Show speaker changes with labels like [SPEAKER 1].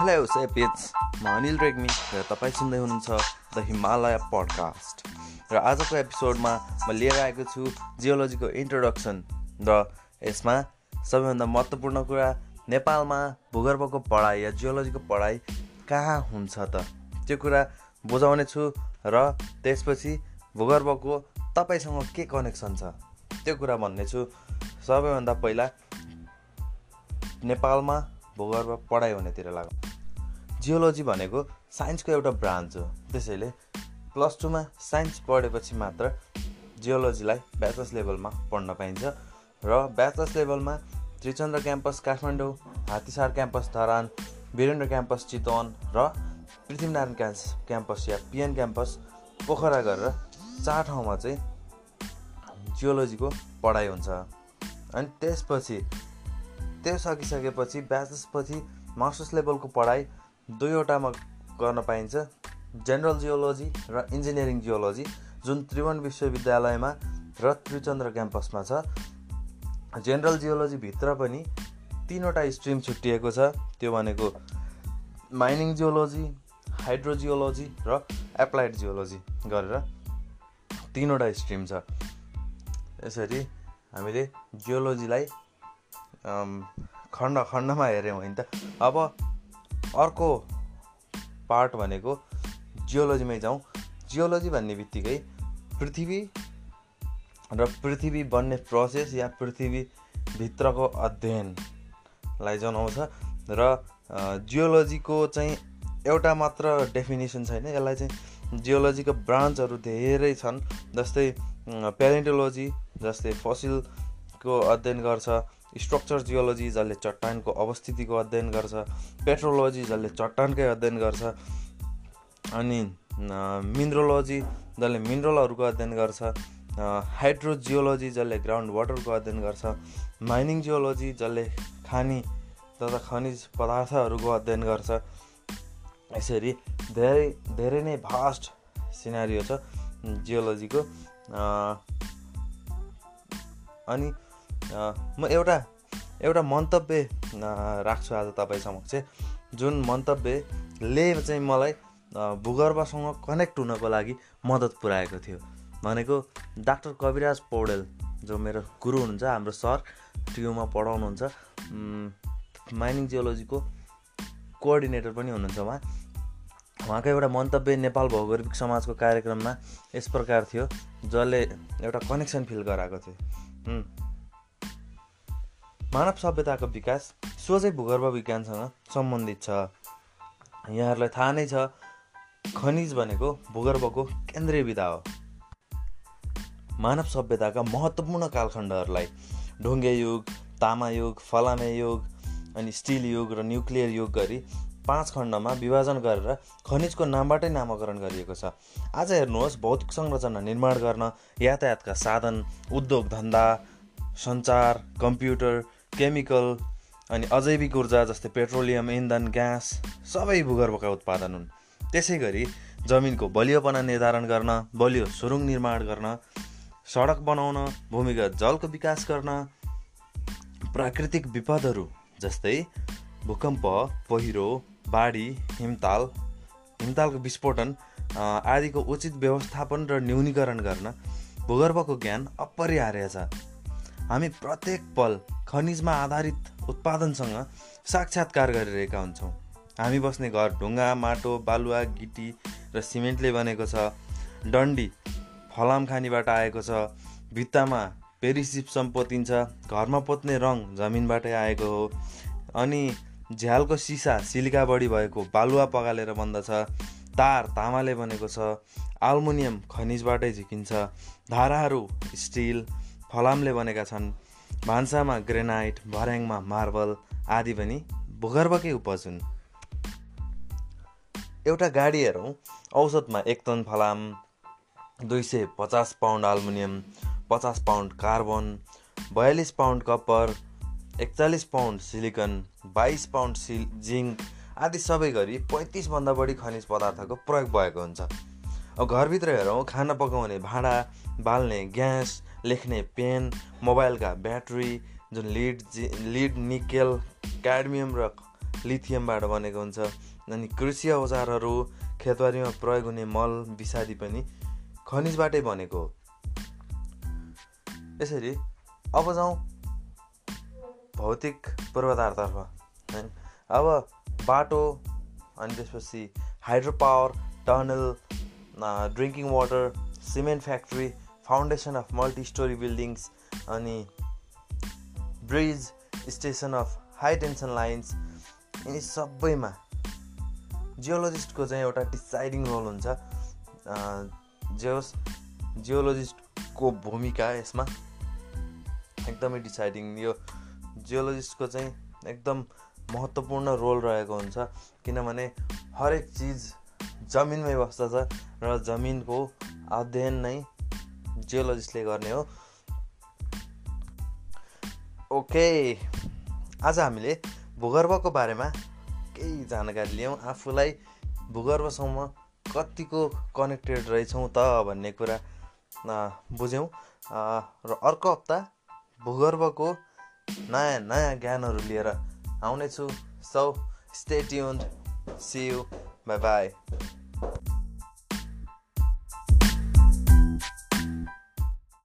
[SPEAKER 1] Hello सेपिट्स म अनिल रेग्मी र तपाईँ सुन्दै हुनुहुन्छ द हिमालय पडकास्ट र आजको एपिसोडमा म लिएर आएको छु जियोलोजीको इन्ट्रोडक्सन र यसमा सबैभन्दा महत्त्वपूर्ण कुरा नेपालमा भूगर्भको पढाइ या जियोलोजीको पढाइ कहाँ हुन्छ त? त्यो कुरा बुझाउने छु र त्यसपछि भूगर्भको तपाईँसँग के कनेक्सन छ? त्यो कुरा भन्ने छु सबैभन्दा पहिला नेपालमा भूगर्भ पढाइ हुनेतिर लाग्छ जियोलोजी भनेको साइन्सको एउटा ब्रान्च हो। त्यसैले प्लस टूमा साइन्स पढेपछि मात्र जियोलोजीलाई ब्याचलर्स लेभलमा पढ्न पाइन्छ र ब्याचलर्स लेभलमा Trichandra campus Kathmandu Hattisar campus Dharan Birendra campus Chitwan र पृथ्वीनारायण क्याम्पस क्याम्पस या पिएन क्याम्पस पोखरा गरेर चार ठाउँमा चाहिँ जियोलोजीको पढाइ हुन्छ। अनि त्यसपछि त्यो सकिसकेपछि ब्याचलर्सपछि मास्टर्स लेभलको पढाइ दुईवटामा गर्न पाइन्छ। जेनरल जियोलोजी र इन्जिनियरिङ जियोलोजी जुन त्रिभुवन विश्वविद्यालयमा र त्रिचन्द्र क्याम्पसमा छ। जेनरल जियोलोजीभित्र पनि तिनवटा स्ट्रिम छुट्टिएको छ। त्यो भनेको माइनिङ जियोलोजी हाइड्रोजियोलोजी र एप्लाइड जियोलोजी गरेर तिनवटा स्ट्रिम छ। यसरी हामीले जियोलोजीलाई खण्ड खण्डमा हेऱ्यौँ होइन त। अब अर्को पार्ट भनेको जियोलोजीमै जाउँ। जियोलोजी भन्ने बित्तिकै पृथ्वी र पृथ्वी बन्ने प्रोसेस या पृथ्वीभित्रको अध्ययनलाई जनाउँछ र जियोलोजीको चाहिँ एउटा मात्र डेफिनेसन छैन। यसलाई चाहिँ जियोलोजीको ब्रान्चहरू धेरै छन् जस्तै प्यालेन्टोलोजी जस्तै फसिलको अध्ययन गर्छ स्ट्रक्चर जियोलोजी जसले चट्टानको अवस्थितिको अध्ययन गर्छ पेट्रोलोजी जसले चट्टानकै अध्ययन गर्छ अनि मिनरोलोजी जसले मिनरलहरूको अध्ययन गर्छ हाइड्रोजियोलोजी जसले ग्राउन्ड वाटरको अध्ययन गर्छ माइनिङ जियोलोजी जसले खानी तथा खनिज पदार्थहरूको अध्ययन गर्छ यसरी धेरै धेरै नै भास्ट सिनारियो छ जियोलोजीको अनि म एउटा एउटा मन्तव्य राख्छु आज तपाईँ समक्ष जुन मन्तव्यले चाहिँ मलाई भूगर्भसँग कनेक्ट हुनको लागि मद्दत पुऱ्याएको थियो। भनेको डाक्टर कविराज पौडेल जो मेरो गुरु हुनुहुन्छ हाम्रो सर टियुमा पढाउनुहुन्छ माइनिङ जियोलोजीको कोअर्डिनेटर पनि हुनुहुन्छ उहाँ। उहाँको एउटा मन्तव्य नेपाल भौगोलिक समाजको कार्यक्रममा यस प्रकार थियो जसले एउटा कनेक्सन फिल गराएको थियो। मानव सभ्यताको विकास सोझै भूगर्भ विज्ञानसँग सम्बन्धित छ। यहाँहरूलाई थाहा नै छ खनिज भनेको भूगर्भको केन्द्रीय विधा हो। मानव सभ्यताका महत्त्वपूर्ण कालखण्डहरूलाई ढुङ्गे युग तामा युग फलामे युग अनि स्टिल युग र न्युक्लियर युग गरी पाँच खण्डमा विभाजन गरेर खनिजको नामबाटै नामाकरण गरिएको छ। आज हेर्नुहोस् भौतिक संरचना निर्माण गर्न यातायातका साधन उद्योग धन्दा सञ्चार कम्प्युटर केमिकल अनि अजैविक ऊर्जा जस्तै पेट्रोलियम इन्धन ग्यास सबै भूगर्भका उत्पादन हुन्। त्यसै गरी जमिनको बलियोपना निर्धारण गर्न बलियो सुरुङ निर्माण गर्न सडक बनाउन भूमिगत जलको विकास गर्न प्राकृतिक विपदहरू जस्तै भूकम्प पहिरो बाढी हिमताल हिमतालको विस्फोटन आदिको उचित व्यवस्थापन र न्यूनीकरण गर्न भूगर्भको ज्ञान अपरिहार्य छ। हामी प्रत्येक पल खनिजमा आधारित उत्पादनसँग साक्षात्कार गरिरहेका हुन्छौँ। हामी बस्ने घर ढुङ्गा माटो बालुवा गिटी र सिमेन्टले बनेको छ। डन्डी फलाम खानीबाट आएको छ। भित्तामा पेरिसिप्सम पोतिन्छ घरमा पोत्ने रङ जमिनबाटै आएको हो। अनि झ्यालको सिसा सिलिका बढी भएको बालुवा पगालेर बन्दछ। तार तामाले बनेको छ। आल्मुनियम खनिजबाटै झिकिन्छ। धाराहरू स्टिल फलामले बनेका छन्। भान्सामा ग्रेनाइट भर्याङमा मार्बल आदि पनि भूगर्भकै उपज हुन्। एउटा गाडी हेरौँ। औसतमा एक टन फलाम दुई सय पचास पाउन्ड अल्मुनियम पचास पाउन्ड कार्बन बयालिस पाउन्ड कपर एकचालिस पाउन्ड सिलिकन बाइस पाउन्ड सिल जिङ्क आदि सबै गरी पैँतिसभन्दा बढी खनिज पदार्थको प्रयोग भएको हुन्छ। अब घरभित्र हेरौँ खाना पकाउने भाँडा बाल्ने ग्यास लेख्ने पेन मोबाइलका ब्याट्री जुन लिड लिड निकेल क्याडमियम र लिथियमबाट बनेको हुन्छ। अनि कृषि औजारहरू खेतबारीमा प्रयोग हुने मल विषादी पनि खनिजबाटै बनेको हो। यसरी अब जाउँ भौतिक पूर्वाधारतर्फ है। अब बाटो अनि त्यसपछि hydro power tunnel drinking water cement factory foundation of multi storey buildings अनि bridge station of high tension lines यिनी सबैमा जियोलोजिस्टको चाहिँ एउटा डिसाइडिङ रोल हुन्छ। जियोस जियोलोजिस्टको भूमिका यसमा एकदमै डिसाइडिङ यो जियोलोजिस्टको चाहिँ एकदम महत्त्वपूर्ण रोल रहेको हुन्छ किनभने हरेक चिज जमिनमै बस्दछ र जमिनको अध्ययन नै जियोलोजिस्टले गर्ने हो। ओके आज हामीले भूगर्भको बारेमा केही जानकारी लियौँ। आफूलाई भूगर्भसम्म कतिको कनेक्टेड रहेछौँ त भन्ने कुरा बुझ्यौँ। र अर्को हप्ता भूगर्भको नयाँ नयाँ ज्ञानहरू लिएर आउनेछु। So stay tuned see Mas vai.